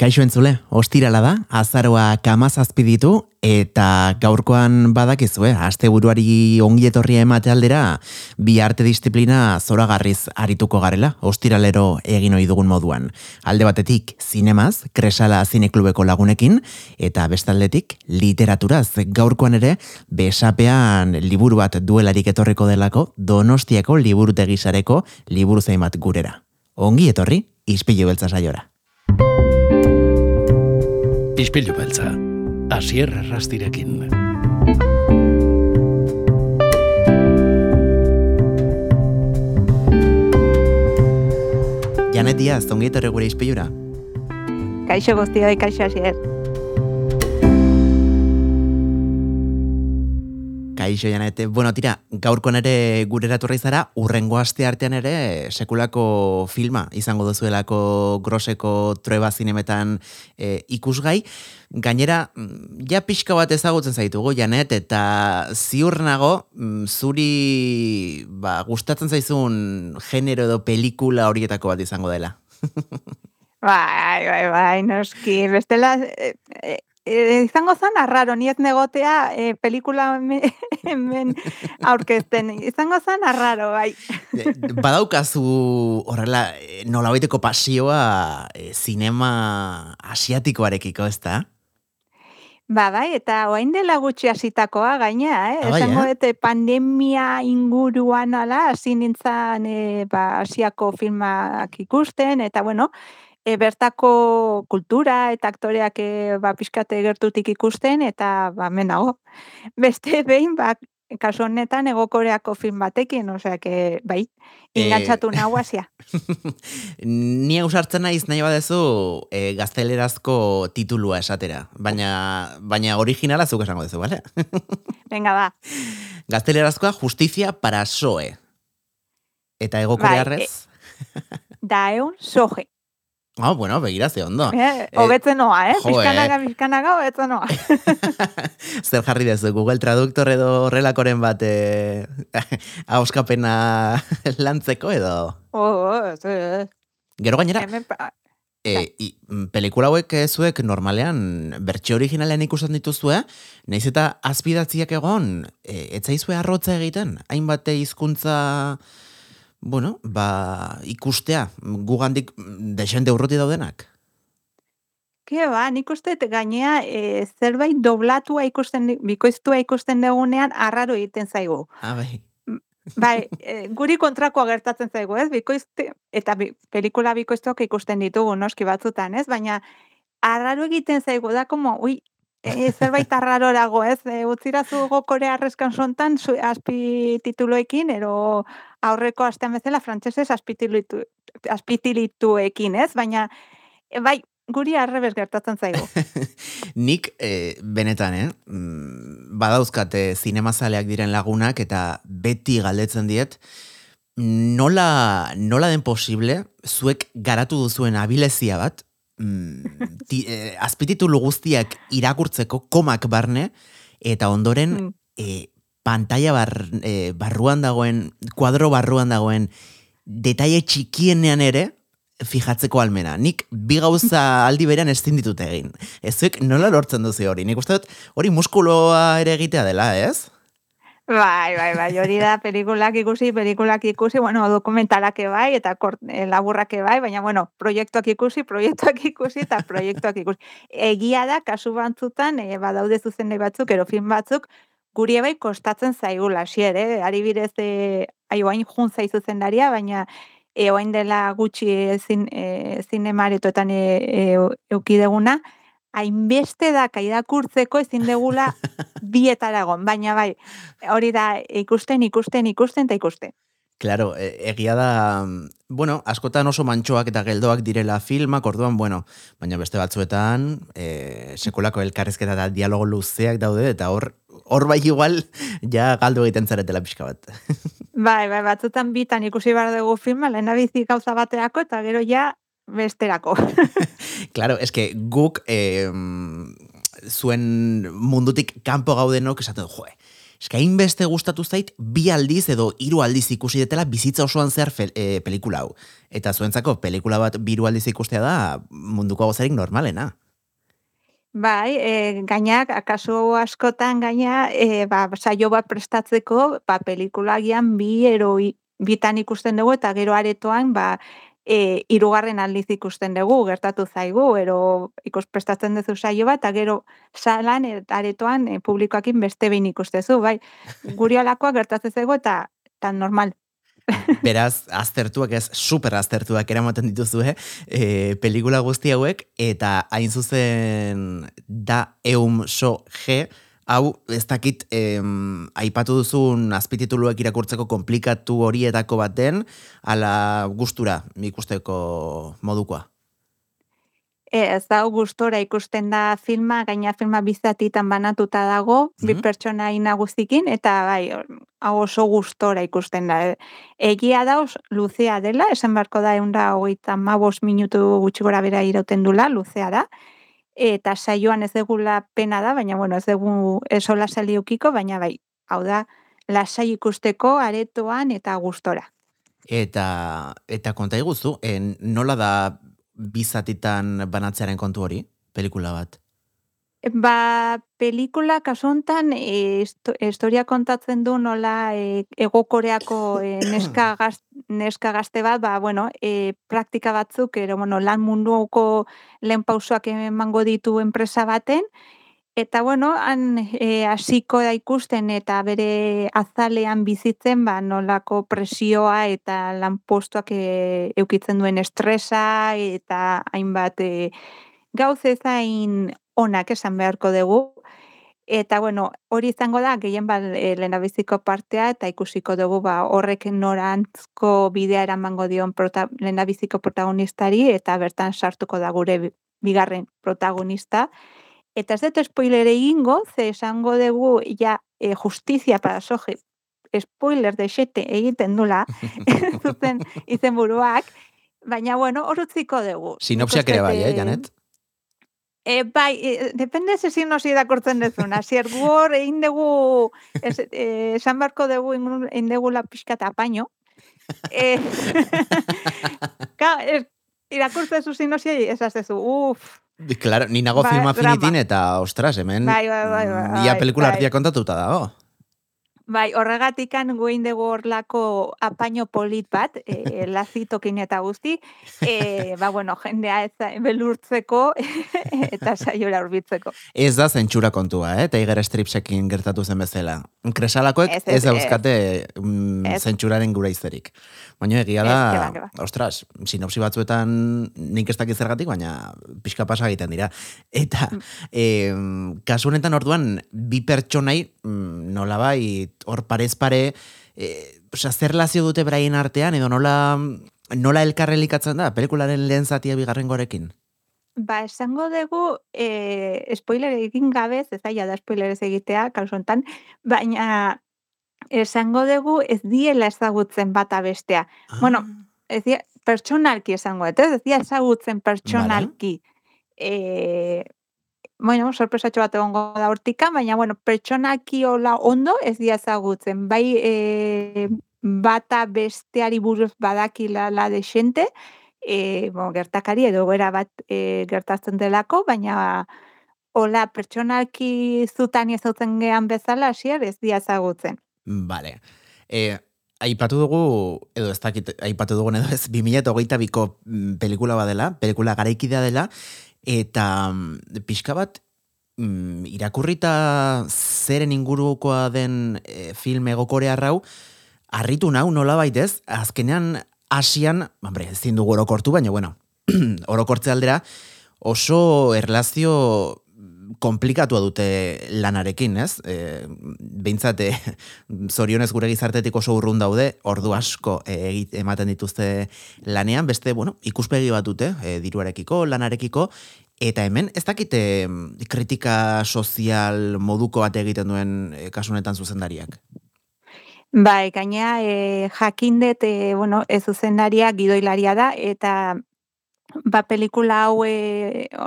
Kaixo entzule, ostirala da, azaroa kamazazpi ditu, eta gaurkoan badakizue, aste buruari ongi etorria emate aldera, bi arte disiplina zoragarriz arituko garela, ostiralero egin ohi dugun moduan. Alde batetik, zinemaz, kresala zineklubeko lagunekin, eta bestaldetik, literaturaz, gaurkoan ere, besapean liburu bat duelarik etorriko delako, donostiako liburu tegisareko liburu zaimat gurera. Ongi etorri, izpilu beltza saiora. Ispilu beltza, asier rastirekin. Janet Diaz, ongi etorri gure izpilura. Kaixo guztioi, kaixo asier. Kaixo Janet, bueno, tira, gaurko ere gure eraturra izara, urrengo aste artean ere sekulako filma izango duzuelako groseko trueba zinemetan e, ikusgai. Gainera, mm, ja pixka bat ezagutzen zaitugu, Janet, eta ziur nago, mm, zuri ba, gustatzen zaizun genero edo pelikula horietako bat izango dela. bai, bai, bai, noski, bestela, e, e, e, izango zan arraro, ni ez negotea e, pelikula hemen aurkezten, izango zan arraro, bai. Badaukazu horrela nola baiteko pasioa e, zinema asiatikoarekiko, ez da? Ba, bai, eta oain dela gutxi hasitakoa gaina, eh? Ah, bai, Esango eh? pandemia inguruan ala, hasi nintzen e, ba, asiako filmak ikusten, eta bueno, e, bertako kultura eta aktoreak e, ba, pixkate gertutik ikusten, eta ba, menago. Beste behin, ba, kasu honetan egokoreako film batekin, osea, que, bai, ingatxatu e... nahu Ni ausartzen naiz nahi badezu e, gaztelerazko titulua esatera, baina, baina originala zuk esango dezu, bale? Venga, ba. Gaztelerazkoa justizia para soe. Eta egokorearrez? Bai, e, da eun soje. Ah, bueno, begira ze ondo. Eh, eh, noa, eh? Bizkanaga, bizkanaga, hobetzen noa. Zer jarri dezu, Google Traductor edo horrelakoren bat eh, hauskapena lantzeko edo? Oh, oh, sí. Gero gainera, e, i, mm, pelikula hauek zuek normalean bertxe originalean ikusten dituzue, naiz eta azpidatziak egon, e, etzaizue arrotza egiten, hainbate hizkuntza bueno, ba, ikustea, gugandik desente urruti daudenak? Ke ba, nik uste gainea e, zerbait doblatua ikusten, bikoiztua ikusten dugunean arraro egiten zaigu. Ah, bai. Bai, e, guri kontrakoa gertatzen zaigu, ez? Bikoizte, eta bi, pelikula bikoiztuak ikusten ditugu, noski batzutan, ez? Baina, arraro egiten zaigu da, como, ui, e, zerbait arraro dago, ez? E, utzirazu gokore arrezkan sontan, azpi tituloekin, ero aurreko astean bezala frantsesez azpitilitu azpitilituekin, ez? Baina e, bai, guri arrebes gertatzen zaigu. Nik e, benetan, eh, mm, badauzkate zinemazaleak diren lagunak eta beti galdetzen diet nola, nola den posible zuek garatu duzuen abilezia bat mm, ti, e, azpititulu guztiak irakurtzeko komak barne eta ondoren mm. e, pantalla bar, e, barruan dagoen, kuadro barruan dagoen, detaile txikienean ere, fijatzeko almena. Nik bi gauza aldi berean ez ditut egin. Ezuek nola lortzen duzu hori? Nik uste dut hori muskuloa ere egitea dela, ez? Bai, bai, bai, hori da pelikulak ikusi, pelikulak ikusi, bueno, dokumentalak bai, eta kort, e, laburrak bai, baina, bueno, proiektuak ikusi, proiektuak ikusi, eta proiektuak ikusi. Egia da, kasu bantzutan, e, badaude zuzen batzuk, ero film batzuk, guri ebai kostatzen zaigu lasier, eh? Ari bidez, e, aioain jun zaizu zendaria, baina e, oain dela gutxi e, zin, e, zinemaretoetan e, e, eukideguna, hainbeste da kaidakurtzeko ezin degula bietaragon, baina bai, hori da ikusten, ikusten, ikusten eta ikusten. Claro, e, egia da, bueno, askotan oso mantxoak eta geldoak direla filmak, orduan, bueno, baina beste batzuetan, e, sekulako elkarrezketa eta dialogo luzeak daude, eta hor, hor bai igual, ja galdu egiten zaretela pixka bat. bai, bai, batzutan bitan ikusi behar dugu filma, lehen bizi gauza bateako, eta gero ja besterako. claro, eske guk, eh, zuen mundutik kanpo gaudenok esaten, joe, Eska beste gustatu zait, bi aldiz edo hiru aldiz ikusi detela bizitza osoan zer e, pelikula hau. Eta zuentzako, pelikula bat biru aldiz ikustea da munduko gozarik normalena. Bai, e, gainak, akaso askotan gaina, e, ba, saio bat prestatzeko, ba, pelikula gian bi ero bitan ikusten dugu, eta gero aretoan, ba, e, irugarren aldiz ikusten dugu, gertatu zaigu, ero ikus prestatzen duzu saio bat, eta gero salan, aretoan, e, publikoakin beste behin ikustezu, bai, guri alakoa gertatzen zaigu, eta, eta normal. Beraz, aztertuak ez, super aztertuak eramaten dituzu, eh? E, pelikula guzti hauek, eta hain zuzen da eum so G, hau, ez dakit, em, aipatu duzun azpitituluak irakurtzeko komplikatu horietako baten, ala gustura ikusteko modukoa. E, ez da gustora ikusten da filma, gaina filma bizatitan banatuta dago, bi mhm. pertsona inaguzikin, eta bai, hau oso gustora ikusten da. Egia da, luzea dela, esan beharko da, egun da, hogeita mabos minutu gutxi gora bera irauten dula, luzea da, eta saioan ez egula pena da, baina bueno, ez dugu esola saliukiko, baina bai, hau da, lasai ikusteko aretoan eta gustora. Eta, eta konta iguzu, en, nola da bizatitan banatzearen kontu hori, pelikula bat? Ba, pelikula kasontan e, historia kontatzen du nola e, egokoreako e, neska, gaz, neska gazte bat, ba, bueno, e, praktika batzuk, ero, bueno, lan munduko lehen pausoak emango ditu enpresa baten, eta, bueno, han e, hasiko da ikusten eta bere azalean bizitzen, ba, nolako presioa eta lan postuak e, eukitzen duen estresa eta hainbat e, gauz ezain onak esan beharko dugu. Eta bueno, hori izango da gehien bat e, lehendabiziko partea eta ikusiko dugu ba horrek norantzko bidea eramango dion prota, lehendabiziko protagonistari eta bertan sartuko da gure bigarren protagonista. Eta ez dut spoiler egingo, ze esango dugu ja e, justizia para soje spoiler de xete egiten dula zuten izen buruak, baina bueno, horutziko dugu. Sinopsiak ere bai, eh, Janet? E, bai, e, depende ze zin nosi dakortzen dezuna. Zier gu hor, egin dugu, esan barko dugu, egin dugu la pixka eta apaino. E, ka, es, irakurtzen zu zin nosi, esaz dezu, uff. Claro, ni nago ba, filma finitin eta, ostras, hemen, bai, bai, bai, bai, ia pelikula bai. kontatuta dago. Bai, horregatikan guein dugu horlako apaino polit bat, e, lazitokin eta guzti, e, ba, bueno, jendea ez belurtzeko eta saiora urbitzeko. Ez da zentsura kontua, eh? eta iger stripsekin gertatu zen bezala. Kresalakoek ez, ez, ez dauzkate mm, zentsuraren gura izerik. Baina egia da, ostras, sinopsi batzuetan nik ez dakiz zergatik, baina pixka pasa egiten dira. Eta, mm. e, kasu honetan orduan, bi pertsonai, mm, nola bai, hor parez pare, e, oza, zer lazio dute braien artean, edo nola, nola elkarrelikatzen da, pelikularen lehen zatia bigarren gorekin? Ba, esango dugu, e, spoiler egin gabez, ez da spoiler ez egitea, kalzontan, baina esango dugu ez diela ezagutzen bata bestea. Ah. Bueno, ez dia, pertsonalki esango, eta ez dia ezagutzen pertsonalki. Vale. E, bueno, sorpresatxo bat egongo da hortika, baina, bueno, pertsonaki hola ondo ez dia ezagutzen. Bai, e, bata besteari buruz badakila la de e, bueno, gertakari edo gara bat e, gertatzen delako, baina hola pertsonalki zutan ezautzen gehan bezala, asier, ez dia ezagutzen. Vale. E, aipatu dugu, edo ez dakit, aipatu dugu edo ez, 2008 biko mm, pelikula badela, pelikula garaikidea dela, eta mm, pixka bat mm, irakurrita zeren ingurukoa den e, film egokore arrau, harritu nau nola baitez, azkenean asian, hombre, ez dugu orokortu, baina bueno, orokortze aldera, oso erlazio komplikatua dute lanarekin, ez? E, Beintzate zorionez gure gizartetik oso urrun daude, ordu asko e, ematen dituzte lanean, beste, bueno, ikuspegi bat dute, e, diruarekiko, lanarekiko, eta hemen, ez dakite kritika sozial moduko bat egiten duen kasunetan zuzendariak? Bai, gaina e, jakindet, e, bueno, ez zuzendaria gidoilaria da, eta ba, pelikula hau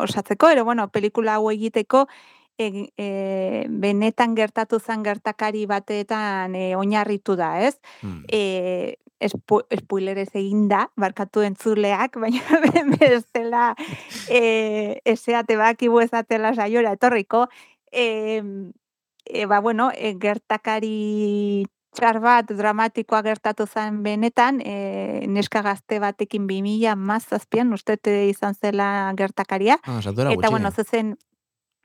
osatzeko, ero, bueno, pelikula hau egiteko, e, e, benetan gertatu zen gertakari batetan e, oinarritu da, ez? Hmm. E, espo, espoilerez egin da, barkatu entzuleak, baina bestela e, eseate bakibu ezatela saiora etorriko, e, e, ba, bueno, e, gertakari txar bat dramatikoa gertatu zen benetan, e, neska gazte batekin 2000 mazazpian, uste izan zela gertakaria. Ah, Eta, gutxi. bueno, zuzen,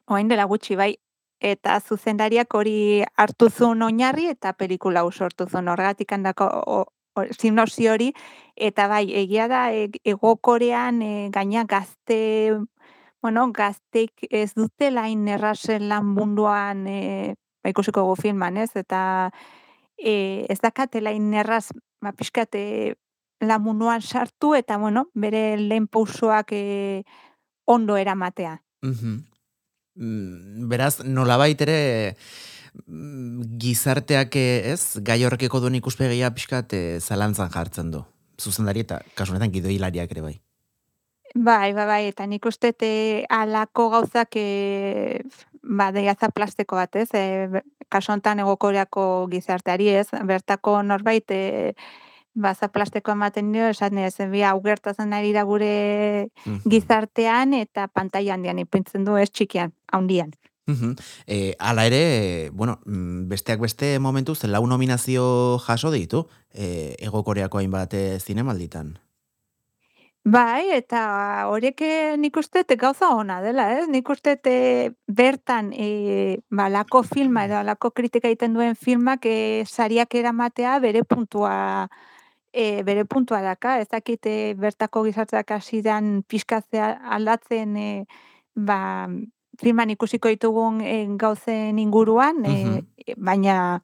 oain dela gutxi, bai, eta zuzendariak hori hartu zuen oinarri eta pelikula sortu zuen horregatik handako sinopsi hori, eta bai, egia da, e, egokorean e, gaina gazte, bueno, gazteik ez dutela hain errazen lan munduan, e, ba, ikusiko gu filman, ez? Eta e, ez dakatela hain erraz, ba, pixkat, e, lan munduan sartu, eta, bueno, bere lehen pausoak e, ondo eramatea. Mm, Beraz, nolabait ere mm, gizarteak ez, gai horrekeko duen ikuspegia pixkat zalantzan jartzen du. Zuzendari eta kasu honetan gidoilariak ere bai. Bai, bai, bai, eta nik uste te alako gauzak e, ba, deiaza plastiko bat, ez? E, honetan egokoreako gizarteari, ez? Bertako norbait, e, ba, za plastiko ematen dio, esan ez, bi hau gertatzen ari da gure gizartean eta pantaila handian ipintzen du, ez txikian, handian. E, ala ere, bueno, mm, besteak beste momentuz, lau nominazio jaso ditu, e, ego koreako hainbat eh, zinemalditan. Bai, eta horiek eh, nik uste te gauza ona dela, ez? Nik uste te bertan e, ba, lako filma edo lako kritika egiten duen filmak e, sariak eramatea bere puntua e, bere puntua daka, ez dakit e, bertako gizarteak hasi dan pizkatzea aldatzen e, ba, filman ikusiko ditugun e, gauzen inguruan, e, Mhm. baina,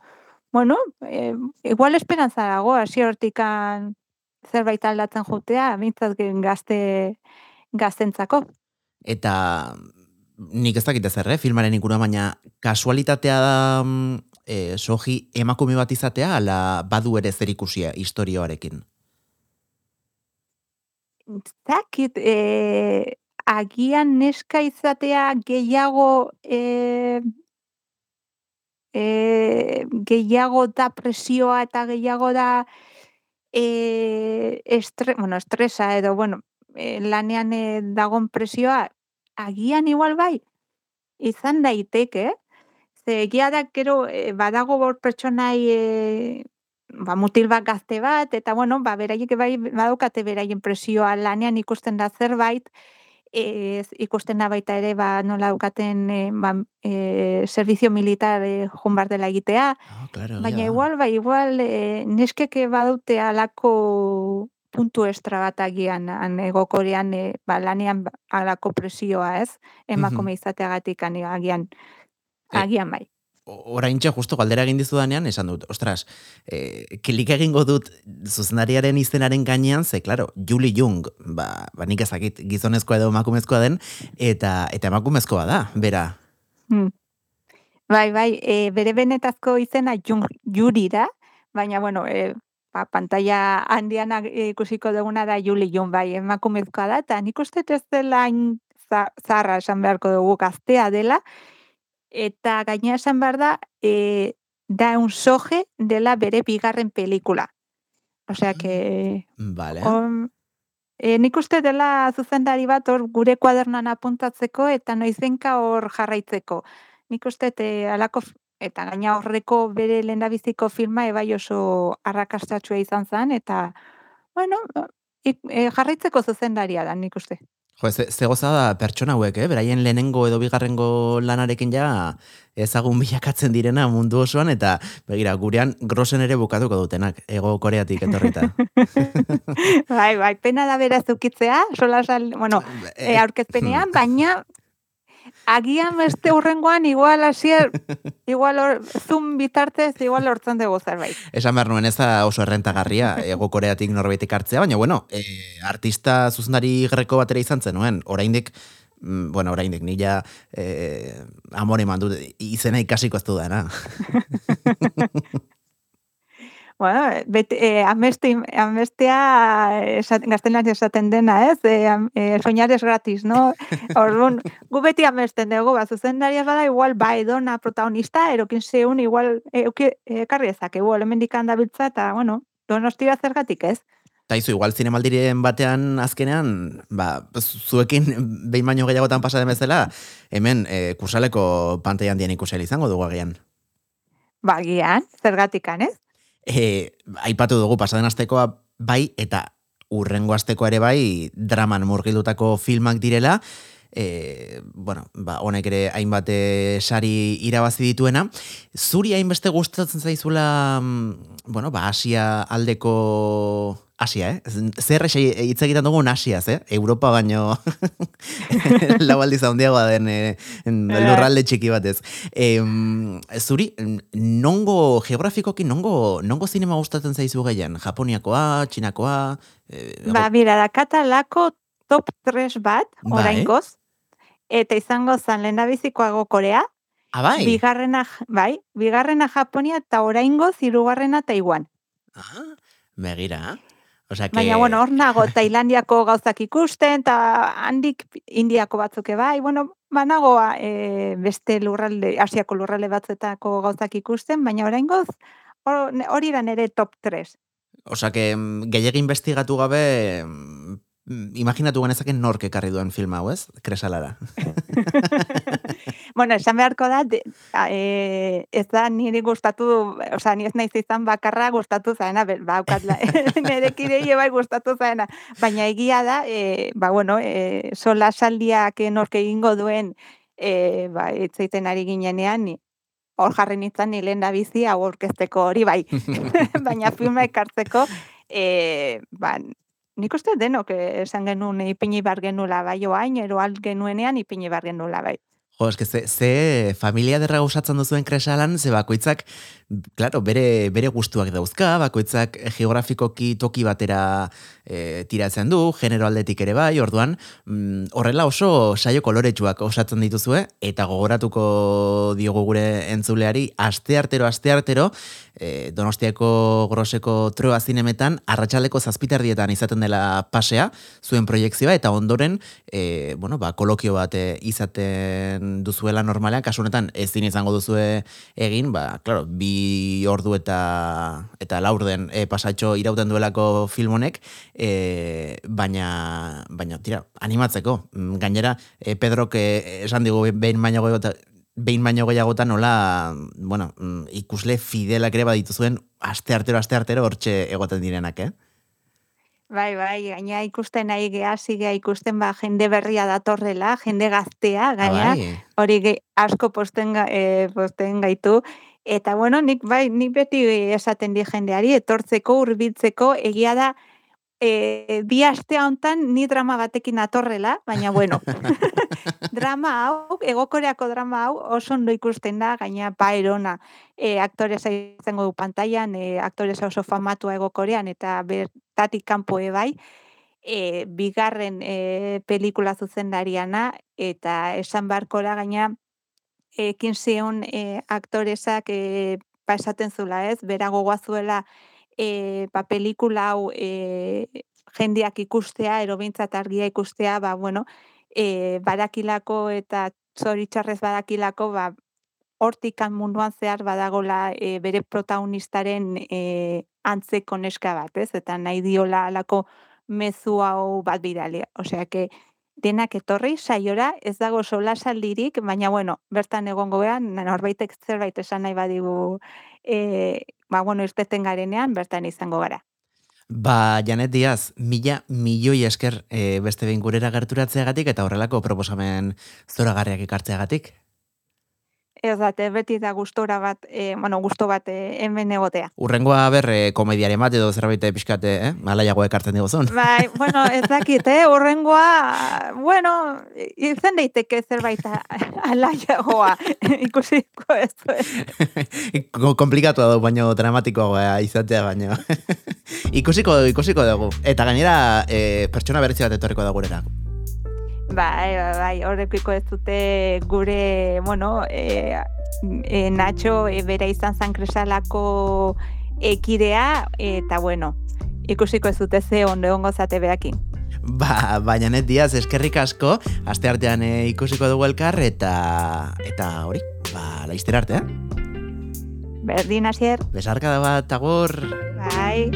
bueno, e, igual esperantza dago, hasi hortikan zerbait aldatzen jotea, bintzat gen gazte gaztentzako. Eta nik ez dakit zer, eh, filmaren inguruan, baina kasualitatea da e, soji emakume bat izatea, ala badu ere zer ikusia historioarekin. Zakit, e, agian neska izatea gehiago e, e, gehiago da presioa eta gehiago da e, estre, bueno, estresa edo, bueno, e, lanean e, dagon presioa, agian igual bai, izan daiteke, ze egia da, gero, e, badago bor pertsonai e, ba, mutil bat gazte bat, eta bueno, ba, beraiek bai badaukate beraien presioa lanean ikusten da zerbait, ez ikusten da baita ere ba, nola daukaten e, ba, e, servizio militar e, joan behar dela egitea, Ah, claro, baina ja. igual, bai, igual e, neskeke badute alako puntu estra bat agian han egokorean e, ba, lanean ba- alako presioa, ez? Emakume izateagatik agian, agian bai. Oraintxe justo galdera egin dizudanean, esan dut, ostras, e, kilik egingo dut zuzendariaren izenaren gainean, ze, claro, Julie Jung, ba, ba nik ezakit gizonezkoa edo emakumezkoa den, eta eta emakumezkoa da, bera. Hmm. Bai, bai, e, bere benetazko izena Jung, Juri da, baina, bueno, e, ba, pantalla handian e, ikusiko duguna da Juli Jung, bai, emakumezkoa da, eta nik uste ez dela hain za- zaharra esan beharko dugu gaztea dela, eta gaina esan behar da, e, da un soje dela bere bigarren pelikula. Osea, que Vale. On, e, nik uste dela zuzendari bat hor gure kuadernan apuntatzeko eta noizenka hor jarraitzeko. Nik uste te alako eta gaina horreko bere lehendabiziko filma ebai oso arrakastatsua izan zen eta bueno, ik, e, jarraitzeko zuzendaria da nik uste. Jo, ze, ze goza da pertsona hauek, eh? beraien lehenengo edo bigarrengo lanarekin ja ezagun bilakatzen direna mundu osoan, eta begira, gurean grosen ere bukatuko dutenak, ego koreatik etorrita. bai, bai, pena da beraz ukitzea, sola sal, bueno, e, aurkezpenean, baina agian beste urrengoan igual hasier igual hor, zoom bitartez igual hortzen dugu zerbait. Esan behar nuen ez da oso errentagarria ego koreatik norbaitek hartzea, baina bueno, e, artista zuzendari greko batera izan zenuen, oraindik mm, bueno, oraindik nila e, amore eman dut izena ikasiko ez dudana. bueno, bet, e, amesti, amestia esat, gaztelan esaten dena, ez? E, e, soñares gratis, no? Orduan, gu beti amesten dugu, bat zuzendaria bada, igual, bai, dona protagonista, erokin zeun, igual, euki, ekarri ezak, egu, elemendik handabiltza, eta, bueno, donostia zergatik, ez? Taizu, igual zinemaldiren batean azkenean, ba, zuekin behin baino gehiagotan pasa den bezala, hemen e, kursaleko pantailan dien ikusel izango dugu agian. Ba, gian, zergatikan, ez? E, aipatu dugu pasaden astekoa bai eta urrengo asteko ere bai draman murgildutako filmak direla, e, bueno, ba, honek ere hainbat e, sari irabazi dituena. Zuri hainbeste gustatzen zaizula, mm, bueno, ba, Asia aldeko Asia, eh? Zer hitz egiten dugu Asiaz, eh? Europa baino lau aldiz handiagoa den eh, lurralde txiki batez. Eh, zuri, nongo geografikoki, nongo, nongo zinema gustatzen zaizu gehien? Japoniakoa, Txinakoa? Eh, ba, mira, da katalako top 3 bat, bai. orain goz, eta izango zan lehendabizikoago Korea, Ah, bai. Bigarrena, bai, bigarrena Japonia eta oraingo hirugarrena Taiwan. Ah, begira. O sea que... Baina, bueno, hor nago, Tailandiako gauzak ikusten, eta handik Indiako batzuke bai, bueno, banagoa e, beste lurralde, Asiako lurralde batzetako gauzak ikusten, baina oraingoz hori da nere top 3. Osa, que mm, gehiagin investigatu gabe, mm, imaginatu genezaken nork ekarri duen film hau, ez? Kresalara. bueno, esan beharko da, de, e, ez da niri gustatu, oza, ni ez naiz izan bakarra gustatu zaena, ba, ukatla, nire kirei bai gustatu zaena, baina egia da, e, ba, bueno, e, sola saldiak nork egingo duen, e, ba, etzaiten ari ginenean, hor jarri nintzen ni lehen da bizi, hau orkesteko hori bai, baina filma ekartzeko, e, ba, Nik uste denok esan genuen ipini bar genula bai oain, ero alt genuenean ipini bar genula bai. Jo, eske ze, ze familia derra gauzatzen duzuen kresalan, ze bakoitzak, claro, bere, bere gustuak dauzka, bakoitzak geografikoki toki batera e, tiratzen du, genero aldetik ere bai, orduan, mm, horrela oso saio koloretsuak osatzen dituzue, eta gogoratuko diogu gure entzuleari, aste artero, aste artero, e, donostiako groseko troa zinemetan, arratsaleko zazpiterdietan izaten dela pasea, zuen proiektzioa, eta ondoren, e, bueno, ba, kolokio bat e, izaten duzuela normalean, kasu honetan ezin izango duzue egin, ba, claro, bi ordu eta eta laurden e, pasatxo irauten duelako film honek, e, baina, baina, tira, animatzeko. Mm, gainera, e, Pedrok e, esan digu behin baino gehiagotan, behin baino gehiagotan nola, bueno, mm, ikusle fidelak ere baditu zuen, aste artero, aste artero, hortxe egoten direnak, eh? Bai, bai, gaina ikusten nahi geha, zigea ikusten ba, jende berria datorrela, jende gaztea, ah, gaina, bai. hori ge, asko posten, e, posten gaitu. Eta bueno, nik bai, nik beti esaten di jendeari, etortzeko, hurbiltzeko egia da, e, bi astea hontan ni drama batekin atorrela, baina bueno, drama hau, egokoreako drama hau, oso ondo ikusten da, gaina paerona e, aktoresa izango du pantailan, e, aktoresa oso famatua egokorean, eta bertatik kanpo bai, e, bigarren e, pelikula zuzendariana, eta esan barkora gaina, ekin zion e, aktoresak e, pasaten zula ez, bera gogoazuela, e, ba, pelikula hau e, jendeak ikustea, erobintzat argia ikustea, ba, bueno, e, badakilako eta zoritxarrez badakilako, ba, hortikan munduan zehar badagola e, bere protagonistaren e, antzeko neska bat, ez? Eta nahi diola alako mezu hau bat bidalea. Osea, que denak etorri saiora ez dago sola saldirik, baina bueno, bertan egongo gean, norbaitek zerbait esan nahi badigu e, ba, bueno, irteten garenean, bertan izango gara. Ba, Janet Diaz, mila milioi esker e, beste behin gurera gerturatzeagatik eta horrelako proposamen zoragarriak ikartzeagatik. Ez date, beti da gustora bat, e, bueno, gusto bat e, hemen egotea. Urrengoa ber, e, komediare bat edo zerbait pixkate, eh? Malaiago ekartzen dugu zon. Bai, bueno, ez dakit, eh? Urrengoa, bueno, izen daiteke zerbait alaiagoa ikusiko ez. Komplikatu da, baino dramatikoa izatea baino. ikusiko, ikusiko dugu. Eta gainera, e, pertsona berretzi bat etorriko da gurera. Bai, bai, bai, horrekiko ez dute gure, bueno, e, e, Nacho e, bera izan zan kresalako ekidea, eta bueno, ikusiko ez dute ze ondo ongo zate beakin. Ba, baina net diaz, eskerrik asko, aste artean e, ikusiko dugu elkar, eta eta hori, ba, laizter arte, eh? Berdin, asier. Besarka da bat, agur. Bai.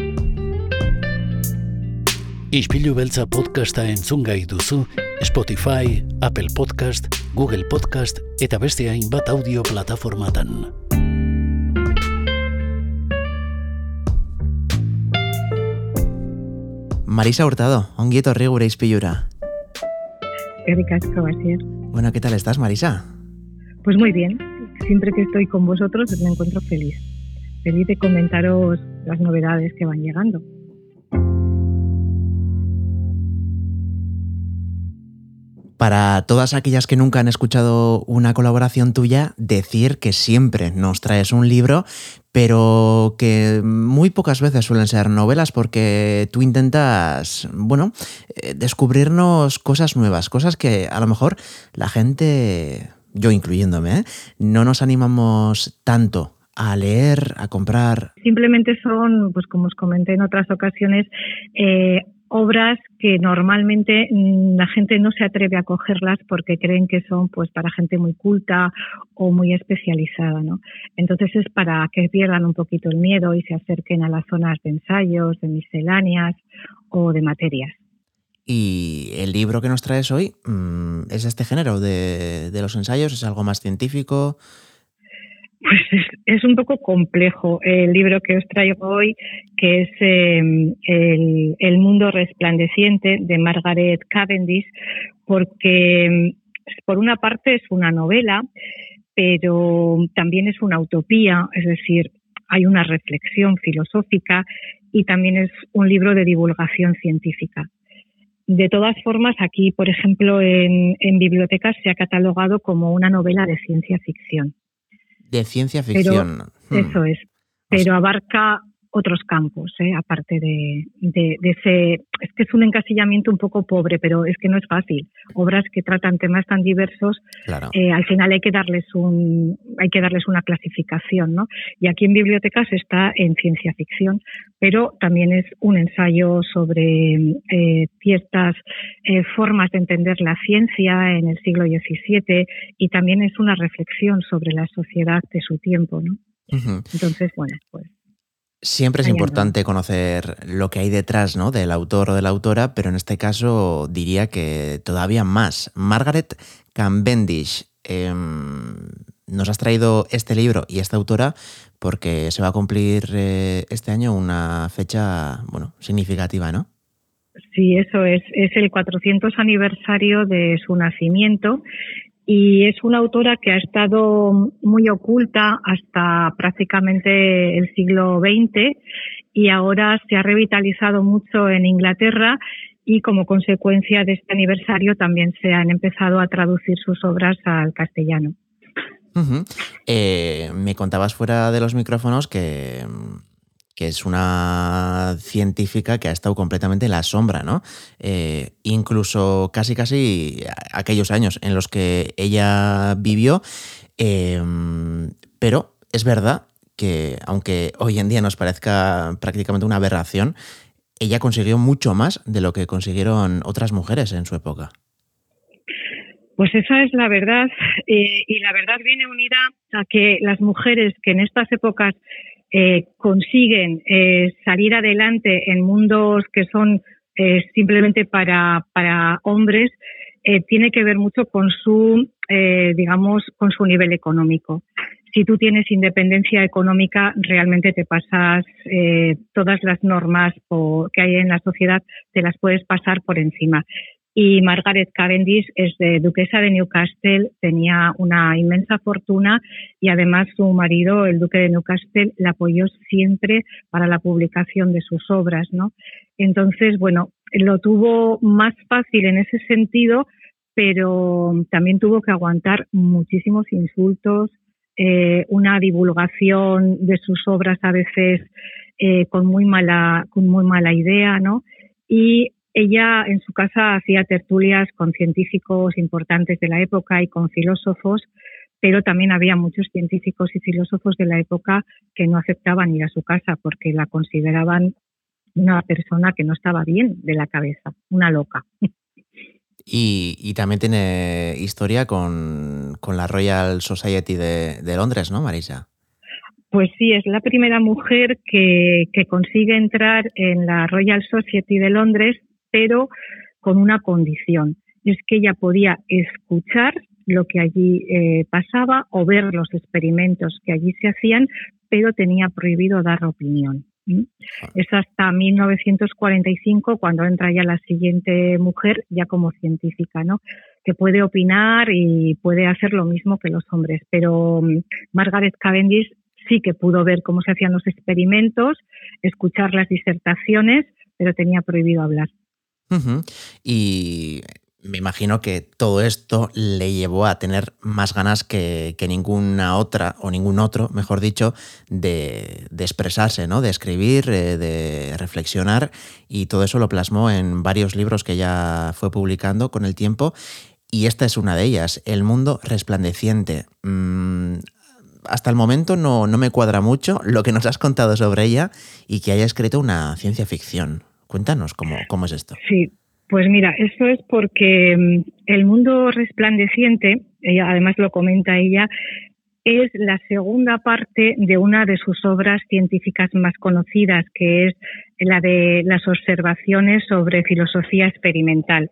Ispilu beltza podcasta entzun gai duzu Spotify, Apple Podcast, Google Podcast eta beste hainbat audio plataformatan. Marisa Hurtado, ongi etorri gure izpilura. Eskerrik asko, Basier. Bueno, ¿qué tal estás, Marisa? Pues muy bien. Siempre que estoy con vosotros me encuentro feliz. Feliz de comentaros las novedades que van llegando. Para todas aquellas que nunca han escuchado una colaboración tuya, decir que siempre nos traes un libro, pero que muy pocas veces suelen ser novelas porque tú intentas, bueno, eh, descubrirnos cosas nuevas, cosas que a lo mejor la gente, yo incluyéndome, ¿eh? no nos animamos tanto a leer, a comprar. Simplemente son, pues como os comenté en otras ocasiones, eh, obras que normalmente mm, la gente no se atreve a cogerlas porque creen que son pues para gente muy culta o muy especializada, ¿no? Entonces es para que pierdan un poquito el miedo y se acerquen a las zonas de ensayos, de misceláneas o de materias. Y el libro que nos traes hoy mm, es este género de, de los ensayos, es algo más científico, pues es, es, un poco complejo el libro que os traigo hoy, que es eh, el, mundo resplandeciente de Margaret Cavendish, porque por una parte es una novela, pero también es una utopía, es decir, hay una reflexión filosófica y también es un libro de divulgación científica. De todas formas, aquí, por ejemplo, en, en bibliotecas se ha catalogado como una novela de ciencia ficción. De ciencia ficción. Pero, hmm. Eso es. Pero abarca otros campos, ¿eh? aparte de, de, de, ese... Es que es un encasillamiento un poco pobre, pero es que no es fácil. Obras que tratan temas tan diversos, claro. eh, al final hay que darles un hay que darles una clasificación, ¿no? Y aquí en bibliotecas está en ciencia ficción, pero también es un ensayo sobre eh, ciertas eh, formas de entender la ciencia en el siglo XVII y también es una reflexión sobre la sociedad de su tiempo, ¿no? Uh -huh. Entonces, bueno, pues Siempre es importante conocer lo que hay detrás ¿no? del autor o de la autora, pero en este caso diría que todavía más. Margaret Cavendish, eh, nos has traído este libro y esta autora porque se va a cumplir eh, este año una fecha bueno, significativa, ¿no? Sí, eso es. Es el 400 aniversario de su nacimiento y es una autora que ha estado muy oculta hasta prácticamente el siglo XX y ahora se ha revitalizado mucho en Inglaterra y como consecuencia de este aniversario también se han empezado a traducir sus obras al castellano. Eh, me contabas fuera de los micrófonos que que es una científica que ha estado completamente en la sombra, ¿no? Eh, incluso casi casi aquellos años en los que ella vivió, eh, pero es verdad que aunque hoy en día nos parezca prácticamente una aberración, ella consiguió mucho más de lo que consiguieron otras mujeres en su época. Pues esa es la verdad eh, y la verdad viene unida a que las mujeres que en estas épocas eh, consiguen eh, salir adelante en mundos que son eh, simplemente para, para hombres, tiene que ver mucho con su, digamos, con su nivel económico. Si tú tienes independencia económica, realmente te pasas todas las normas que hay en la sociedad, te las puedes pasar por encima y Margaret Cavendish es de duquesa de Newcastle, tenía una inmensa fortuna y además su marido, el duque de Newcastle, la apoyó siempre para la publicación de sus obras, ¿no? Entonces, bueno, lo tuvo más fácil en ese sentido, pero también tuvo que aguantar muchísimos insultos, eh, una divulgación de sus obras a veces eh, con muy mala, con muy mala idea, ¿no? Y ella en su casa hacía tertulias con científicos importantes de la época y con filósofos, pero también había muchos científicos y filósofos de la época que no aceptaban ir a su casa porque la consideraban una persona que no estaba bien de la cabeza, una loca. Y, también tiene historia con, la Royal Society de, de, Londres, ¿no, Marisa? Pues sí, es la primera mujer que, que consigue entrar en la Royal Society de Londres, pero con una condición, es que ella podía escuchar lo que allí eh, pasaba o ver los experimentos que allí se hacían, pero tenía prohibido dar opinión. Es hasta 1945 cuando entra ya la siguiente mujer, ya como científica, ¿no? Que puede opinar y puede hacer lo mismo que los hombres. Pero mm, Margaret Cavendish sí que pudo ver cómo se hacían los experimentos, escuchar las disertaciones, pero tenía prohibido hablar. Y me imagino que todo esto le llevó a tener más ganas que, ninguna otra, o ningún otro, mejor dicho, de, expresarse, ¿no? de escribir, eh, de reflexionar, y todo eso lo plasmó en varios libros que ya fue publicando con el tiempo, y esta es una de ellas, El mundo resplandeciente. Mm, hasta el momento no, no me cuadra mucho lo que nos has contado sobre ella y que haya escrito una ciencia ficción. Cuéntanos cómo, cómo es esto. Sí, pues mira, eso es porque mm, el mundo resplandeciente, además lo comenta ella, es la segunda parte de una de sus obras científicas más conocidas, que es la de las observaciones sobre filosofía experimental.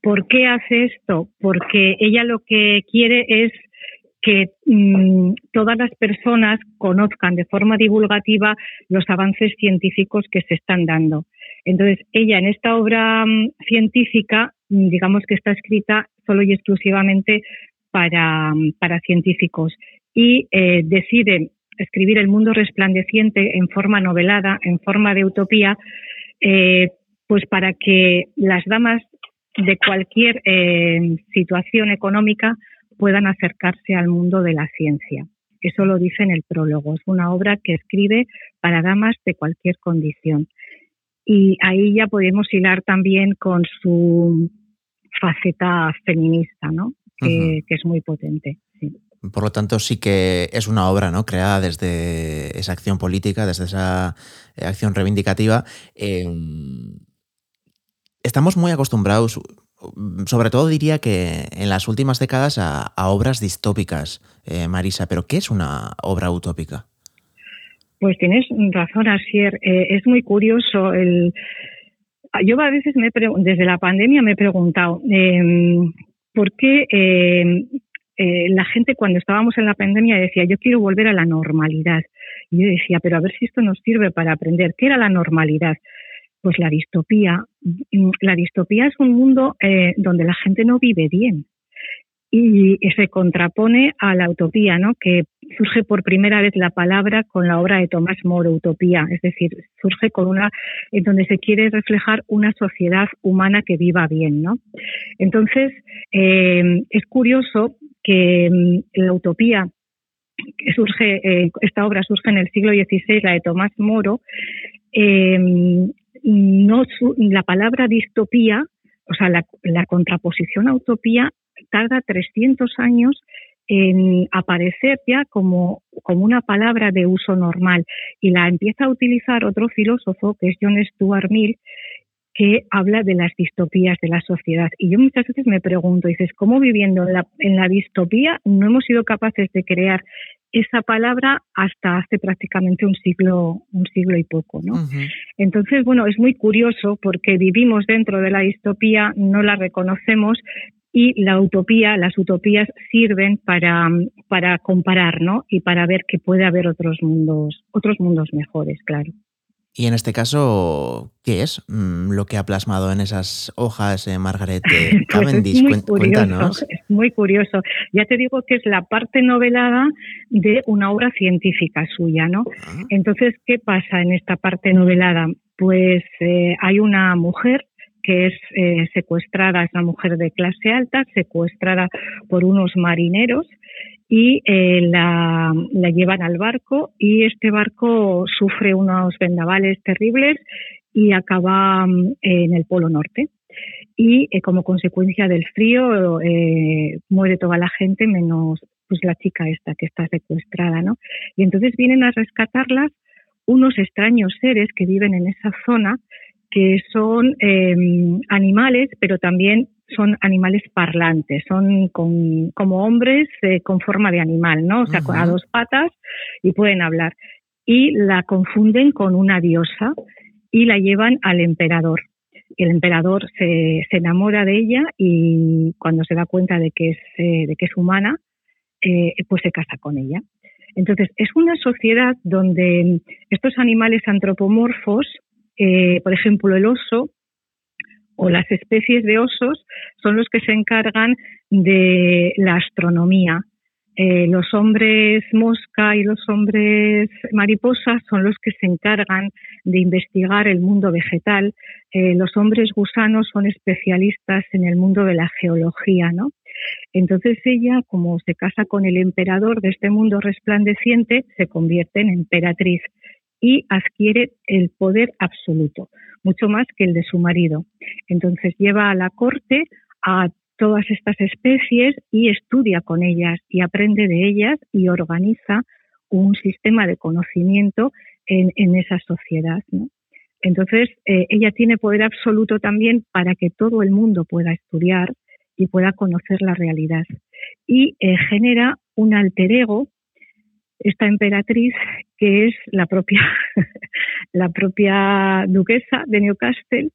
¿Por qué hace esto? Porque ella lo que quiere es que mm, todas las personas conozcan de forma divulgativa los avances científicos que se están dando. Entonces, ella en esta obra mm, científica, mm, digamos que está escrita solo y exclusivamente para, mm, científicos y eh, decide escribir El mundo resplandeciente en forma novelada, en forma de utopía, eh, pues para que las damas de cualquier eh, situación económica puedan acercarse al mundo de la ciencia. Eso lo dice en el prólogo. Es una obra que escribe para damas de cualquier condición y ahí ya podemos hilar también con su faceta feminista, ¿no? Que, es muy potente. Por lo tanto, sí que es una obra ¿no? creada desde esa acción política, desde esa eh, acción reivindicativa. Em, estamos muy acostumbrados, sobre todo diría que en las últimas décadas, a, obras distópicas, eh, Marisa, pero ¿qué es una obra utópica? Pues tienes razón, Asier. Eh, es muy curioso. El... Yo a veces me desde la pandemia me he preguntado em, por qué em, eh, la gente cuando estábamos en la pandemia decía yo quiero volver a la normalidad. Y yo decía, pero a ver si esto nos sirve para aprender. ¿Qué era la normalidad? Pues la distopía. La distopía es un mundo eh, donde la gente no vive bien y se contrapone a la utopía, ¿no? que surge por primera vez la palabra con la obra de Tomás Moro, Utopía, es decir, surge con una en donde se quiere reflejar una sociedad humana que viva bien, ¿no? Entonces, eh, es curioso que mm, la utopía que surge, eh, esta obra surge en el siglo XVI, la de Tomás Moro, eh, no, la palabra distopía, o sea, la, la contraposición a utopía tarda 300 años en aparecer ya como, como una palabra de uso normal y la empieza a utilizar otro filósofo que es John Stuart Mill que habla de las distopías de la sociedad. Y yo muchas veces me pregunto, dices, ¿cómo viviendo en la, en la distopía no hemos sido capaces de crear esa palabra hasta hace prácticamente un siglo, un siglo y poco, ¿no? Entonces, bueno, es muy curioso porque vivimos dentro de la distopía, no la reconocemos, y la utopía, las utopías sirven para, para comparar, ¿no? Y para ver que puede haber otros mundos, otros mundos mejores, claro. Y en este caso, ¿qué es mm, lo que ha plasmado en esas hojas eh, Margaret pues Cavendish? muy curioso, es muy curioso. Ya te digo que es la parte novelada de una obra científica suya, ¿no? Ah. Entonces, ¿qué pasa en esta parte novelada? Pues eh, hay una mujer que es eh, secuestrada, es mujer de clase alta, secuestrada por unos marineros y eh, la, llevan al barco y este barco sufre unos vendavales terribles y acaba mm, en el Polo Norte. Y eh, como consecuencia del frío muere toda la gente menos pues la chica esta que está secuestrada, ¿no? Y entonces vienen a rescatarlas unos extraños seres que viven en esa zona que son em, animales, pero también son animales parlantes, son como hombres eh, con forma de animal, ¿no? O sea, con a dos patas y pueden hablar. Y la confunden con una diosa y la llevan al emperador. El emperador se, se enamora de ella y cuando se da cuenta de que es, eh, de que es humana, eh, pues se casa con ella. Entonces, es una sociedad donde estos animales antropomorfos, por ejemplo, el oso, o las especies de osos son los que se encargan de la astronomía. Eh, los hombres mosca y los hombres mariposa son los que se encargan de investigar el mundo vegetal. Eh, los hombres gusanos son especialistas en el mundo de la geología, ¿no? Entonces ella, como se casa con el emperador de este mundo resplandeciente, se convierte en emperatriz y adquiere el poder absoluto mucho más que el de su marido. Entonces lleva a la corte a todas estas especies y estudia con ellas y aprende de ellas y organiza un sistema de conocimiento en, esa sociedad. Entonces, eh, ella tiene poder absoluto también para que todo el mundo pueda estudiar y pueda conocer la realidad. Y eh, genera un alter ego esta emperatriz que es la propia, la propia duquesa de Newcastle,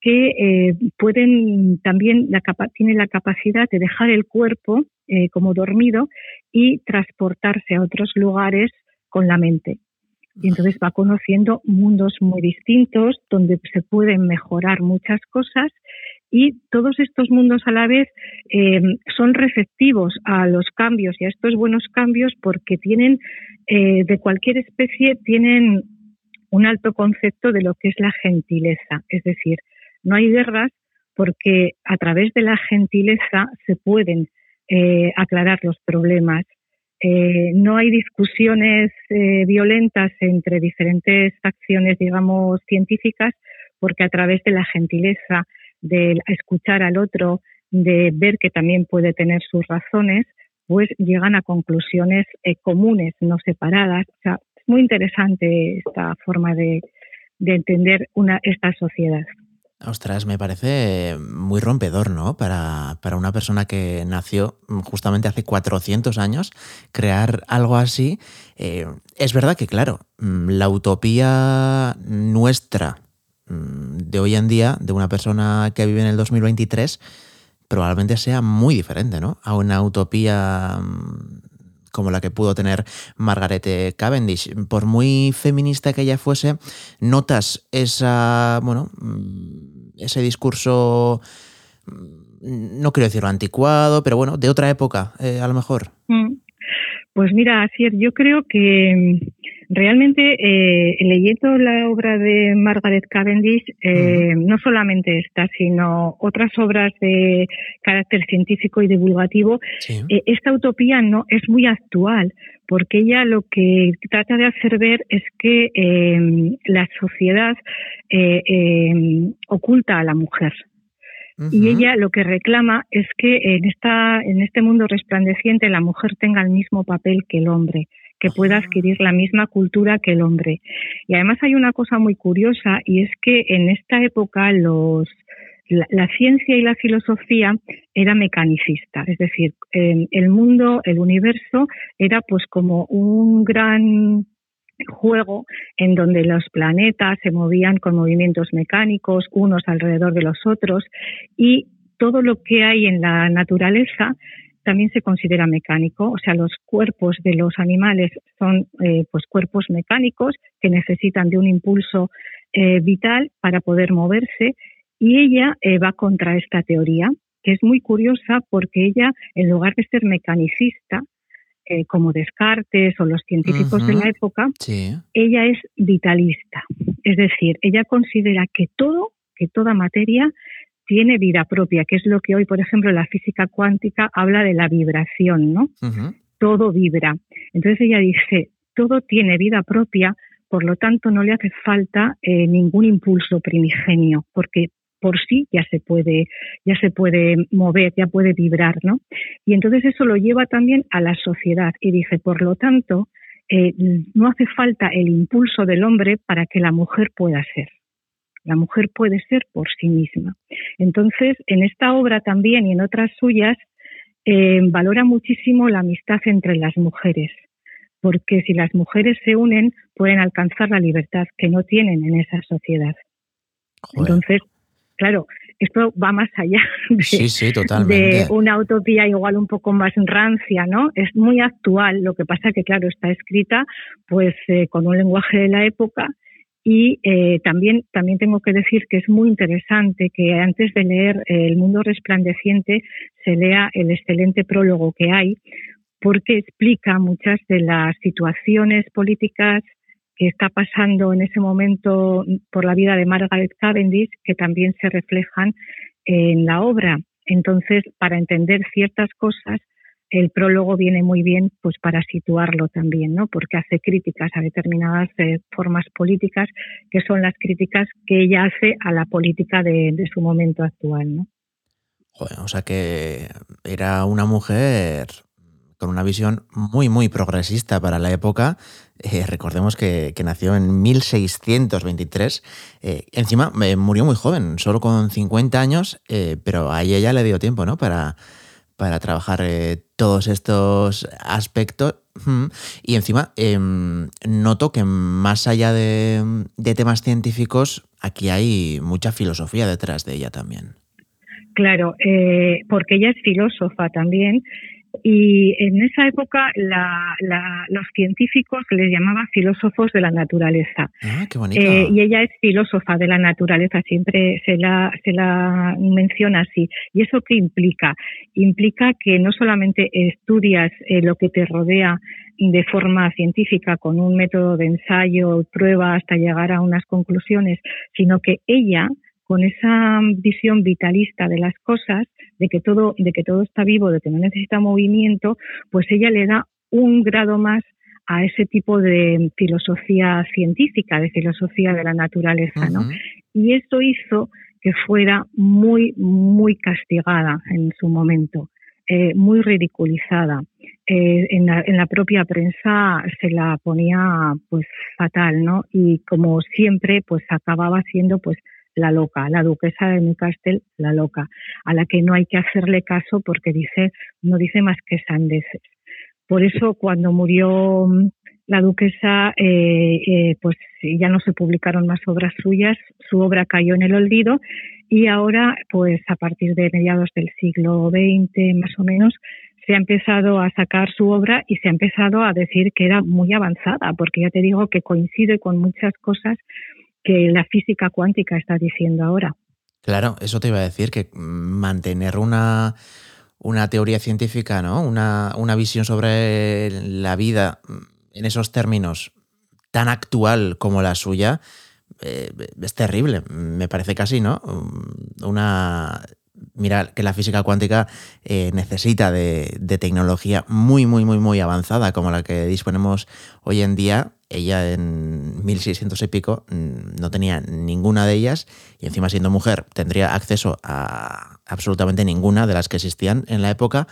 que eh, pueden también la tiene la capacidad de dejar el cuerpo eh, como dormido y transportarse a otros lugares con la mente. Y entonces va conociendo mundos muy distintos donde se pueden mejorar muchas cosas y todos estos mundos a la vez eh, son receptivos a los cambios y a estos buenos cambios porque tienen, eh, de cualquier especie, tienen un alto concepto de lo que es la gentileza. Es decir, no hay guerras porque a través de la gentileza se pueden eh, aclarar los problemas. no hay discusiones violentas entre diferentes acciones, digamos, científicas, porque a través de la gentileza de escuchar al otro, de ver que también puede tener sus razones, pues llegan a conclusiones eh, comunes, no separadas. O sea, es muy interesante esta forma de, entender una, esta sociedad. Ostras, me parece muy rompedor, ¿no? Para, una persona que nació justamente hace 400 años, crear algo así. Eh, es verdad que, claro, la utopía nuestra Mm, de hoy en día, de una persona que vive en el 2023, probablemente sea muy diferente, ¿no? A una utopía mm, como la que pudo tener Margaret Cavendish. Por muy feminista que ella fuese, notas esa, bueno, mm, ese discurso, no quiero decirlo anticuado, pero bueno, de otra época, eh, a lo mejor. Pues mira, Asier, yo creo que Realmente, eh, leyendo la obra de Margaret Cavendish, eh, no solamente esta, sino otras obras de carácter científico y divulgativo, eh, esta utopía no es muy actual, porque ella lo que trata de hacer ver es que la sociedad oculta a la mujer. Y ella lo que reclama es que en, esta, en este mundo resplandeciente la mujer tenga el mismo papel que el hombre que pueda adquirir la misma cultura que el hombre. Y además hay una cosa muy curiosa y es que en esta época los la, ciencia y la filosofía era mecanicista, es decir, el mundo, el universo era pues como un gran juego en donde los planetas se movían con movimientos mecánicos unos alrededor de los otros y todo lo que hay en la naturaleza también se considera mecánico, o sea, los cuerpos de los animales son eh, pues cuerpos mecánicos que necesitan de un impulso eh, vital para poder moverse y ella eh, va contra esta teoría, que es muy curiosa porque ella, en lugar de ser mecanicista, como Descartes o los científicos de la época, ella es vitalista. Es decir, ella considera que todo, que toda materia tiene vida propia, que es lo que hoy, por ejemplo, la física cuántica habla de la vibración, ¿no? Todo vibra. Entonces ella dice, todo tiene vida propia, por lo tanto no le hace falta eh, ningún impulso primigenio, porque por sí ya se puede, ya se puede mover, ya puede vibrar, ¿no? Y entonces eso lo lleva también a la sociedad y dice, por lo tanto, eh, no hace falta el impulso del hombre para que la mujer pueda ser. La mujer puede ser por sí misma. Entonces, en esta obra también y en otras suyas, eh, valora muchísimo la amistad entre las mujeres, porque si las mujeres se unen, pueden alcanzar la libertad que no tienen en esa sociedad. Entonces, claro, esto va más allá de, una utopía igual un poco más rancia, ¿no? Es muy actual, lo que pasa que, claro, está escrita pues eh, con un lenguaje de la época y eh, también, también tengo que decir que es muy interesante que antes de leer El mundo resplandeciente se lea el excelente prólogo que hay, porque explica muchas de las situaciones políticas que está pasando en ese momento por la vida de Margaret Cavendish, que también se reflejan en la obra. Entonces, para entender ciertas cosas, el prólogo viene muy bien pues para situarlo también, ¿no? Porque hace críticas a determinadas eh, formas políticas que son las críticas que ella hace a la política de, su momento actual, ¿no? Joder, o sea que era una mujer con una visión muy, muy progresista para la época. Eh, recordemos que, nació en 1623. Eh, encima murió muy joven, solo con 50 años, pero a ella le dio tiempo ¿no? para, para trabajar todos estos aspectos. Y encima em, noto que más allá de, de temas científicos, aquí hay mucha filosofía detrás de ella también. Claro, porque ella es filósofa también y en esa época los científicos les llamaban filósofos de la naturaleza. Ah, qué bonito. Eh, y ella es filósofa de la naturaleza, siempre se la, se la menciona así. ¿Y eso qué implica? Implica que no solamente estudias eh, lo que te rodea de forma científica, con un método de ensayo, prueba, hasta llegar a unas conclusiones, sino que ella con esa visión vitalista de las cosas, de que todo, de que todo está vivo, de que no necesita movimiento, pues ella le da un grado más a ese tipo de filosofía científica, de filosofía de la naturaleza, ¿no? Y esto hizo que fuera muy, muy castigada en su momento, eh, muy ridiculizada. Eh, en, la, en, la, propia prensa se la ponía pues fatal, ¿no? Y como siempre, pues acababa siendo pues la loca, la duquesa de Newcastle, la loca, a la que no hay que hacerle caso porque dice, no dice más que sandeces. Por eso cuando murió mm, la duquesa, eh, eh, pues ya no se publicaron más obras suyas, su obra cayó en el olvido y ahora, pues a partir de mediados del siglo XX más o menos, se ha empezado a sacar su obra y se ha empezado a decir que era muy avanzada, porque ya te digo que coincide con muchas cosas que la física cuántica está diciendo ahora. Claro, eso te iba a decir, que mantener una, una teoría científica, ¿no? Una, una, visión sobre la vida en esos términos tan actual como la suya, eh, es terrible. Me parece casi, ¿no? Una. Mira, que la física cuántica eh, necesita de, de, tecnología muy, muy, muy, muy avanzada como la que disponemos hoy en día. Ella en 1600 y pico mm, no tenía ninguna de ellas y encima siendo mujer tendría acceso a absolutamente ninguna de las que existían en la época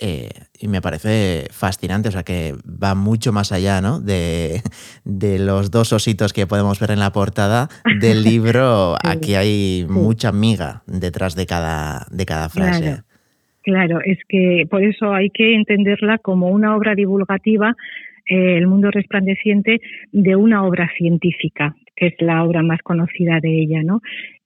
eh, y me parece fascinante, o sea que va mucho más allá ¿no? de, los dos ositos que podemos ver en la portada del libro. Aquí hay mucha miga detrás de cada, de cada frase. claro, es que por eso hay que entenderla como una obra divulgativa eh, el mundo resplandeciente de una obra científica, que es la obra más conocida de ella, ¿no?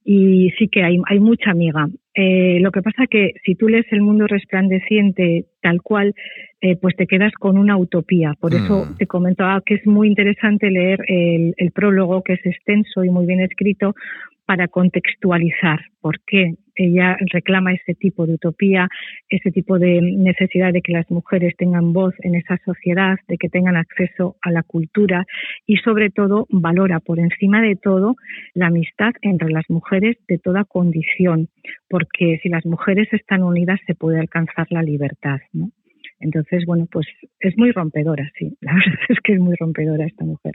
Y sí que hay, hay mucha amiga. Eh, lo que pasa que si tú lees El mundo resplandeciente tal cual, eh, pues te quedas con una utopía. Por eso mm. te comentaba que es muy interesante leer el, el prólogo, que es extenso y muy bien escrito, para contextualizar por qué ella reclama ese tipo de utopía, ese tipo de necesidad de que las mujeres tengan voz en esa sociedad, de que tengan acceso a la cultura y sobre todo valora por encima de todo la amistad entre las mujeres de toda condición, porque si las mujeres están unidas se puede alcanzar la libertad. Entonces, bueno, pues es muy rompedora, sí. La verdad es que es muy rompedora esta mujer.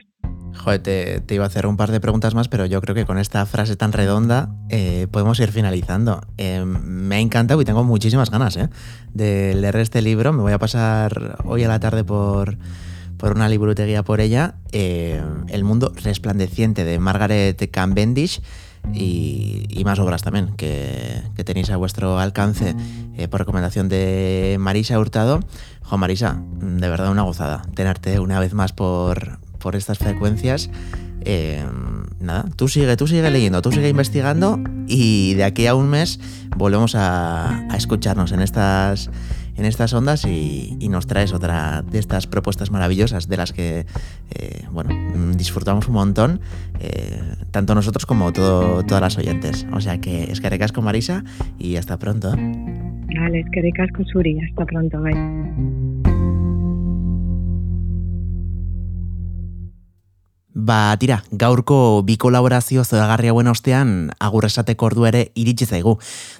Joder, te, iba a hacer un par de preguntas más, pero yo creo que con esta frase tan redonda eh, podemos ir finalizando. Eh, me ha encantado y tengo muchísimas ganas eh, de leer este libro. Me voy a pasar hoy a la tarde por, por una librutería por ella. El mundo resplandeciente de Margaret Cavendish y, más obras también que, tenéis a vuestro alcance eh, por recomendación de Marisa Hurtado. Jo, Marisa, de verdad una gozada tenerte una vez más por, por estas frecuencias. Eh, nada, tú sigue, tú sigue leyendo, tú sigue investigando y de aquí a un mes volvemos a escucharnos en estas en estas ondas y, nos traes otra de estas propuestas maravillosas de las que eh, bueno, disfrutamos un montón, eh, tanto nosotros como todo, todas las oyentes. O sea que es que recasco Marisa y hasta pronto. Vale, es que Suri, hasta pronto. Ba, tira, gaurko bi kolaborazio zoragarri hauen ostean agurresateko ordu ere iritsi zaigu.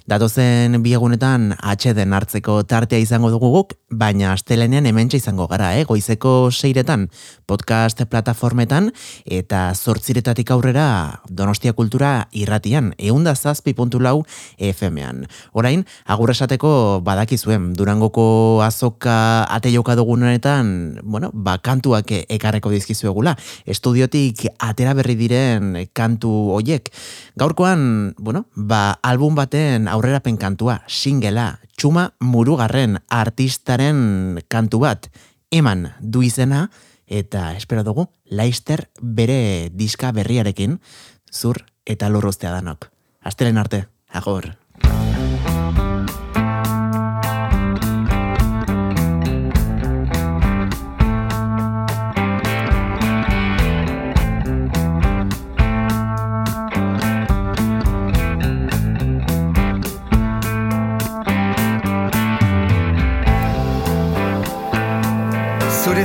Datozen bi egunetan atxeden hartzeko tartea izango dugu guk, baina astelenean hementsa izango gara, eh? goizeko seiretan podcast plataformetan eta zortziretatik aurrera Donostia Kultura irratian, eunda zazpi puntu lau FM-an. Orain, agurresateko badakizuen, durangoko azoka ate joka dugunetan, bueno, ba, kantuak ekarreko dizkizuegula. Estudio estudiotik atera berri diren kantu hoiek. Gaurkoan, bueno, ba, album baten aurrerapen kantua, singela, txuma murugarren artistaren kantu bat, eman du izena, eta espero dugu, laister bere diska berriarekin, zur eta lorroztea danok. Astelen arte, agor.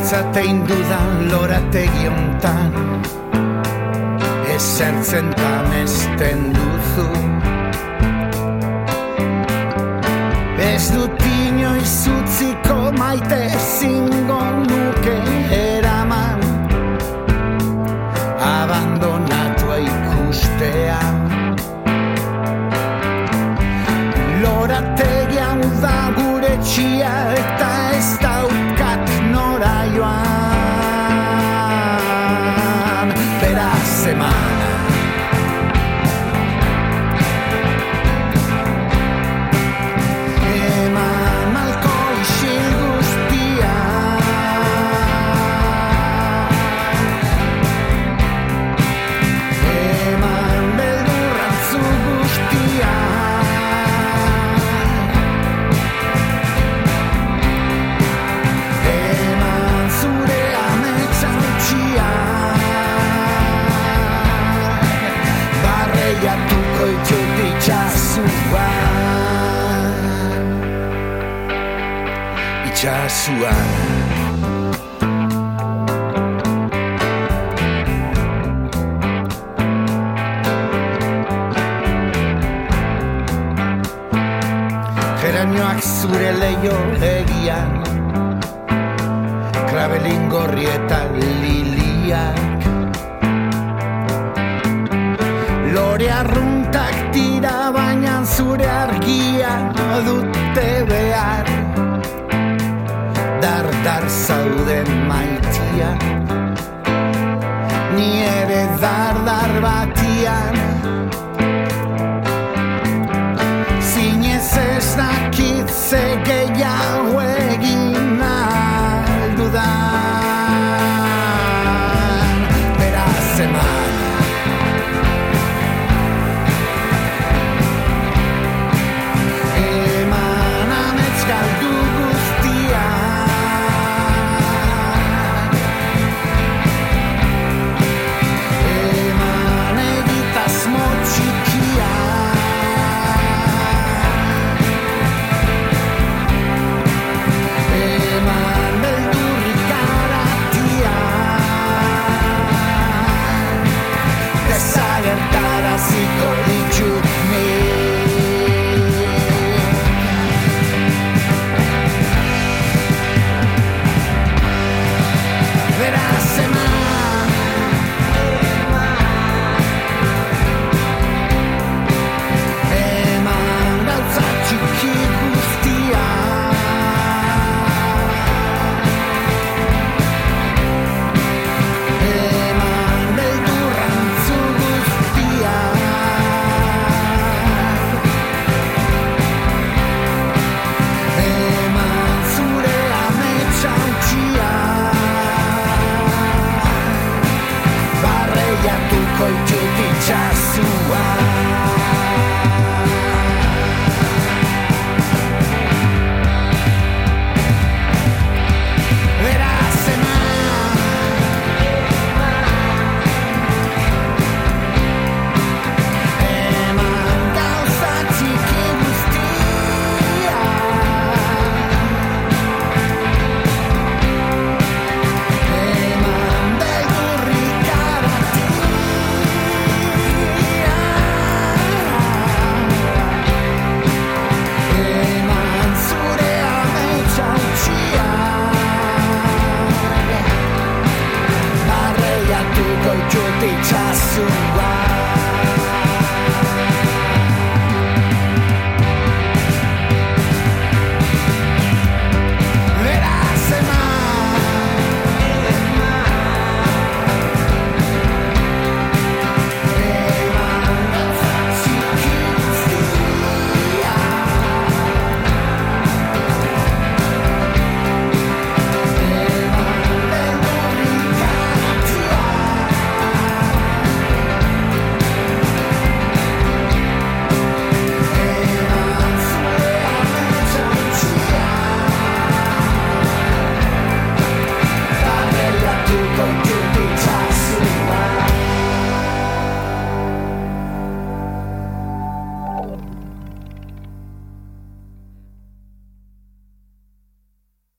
Zuretzat dudan lorategi ontan Esertzen tamesten duzu. Ez dut inoiz utziko maite zingo nuke eraman. Abandonatua ikustean Lorategi hau da gure txia eta ez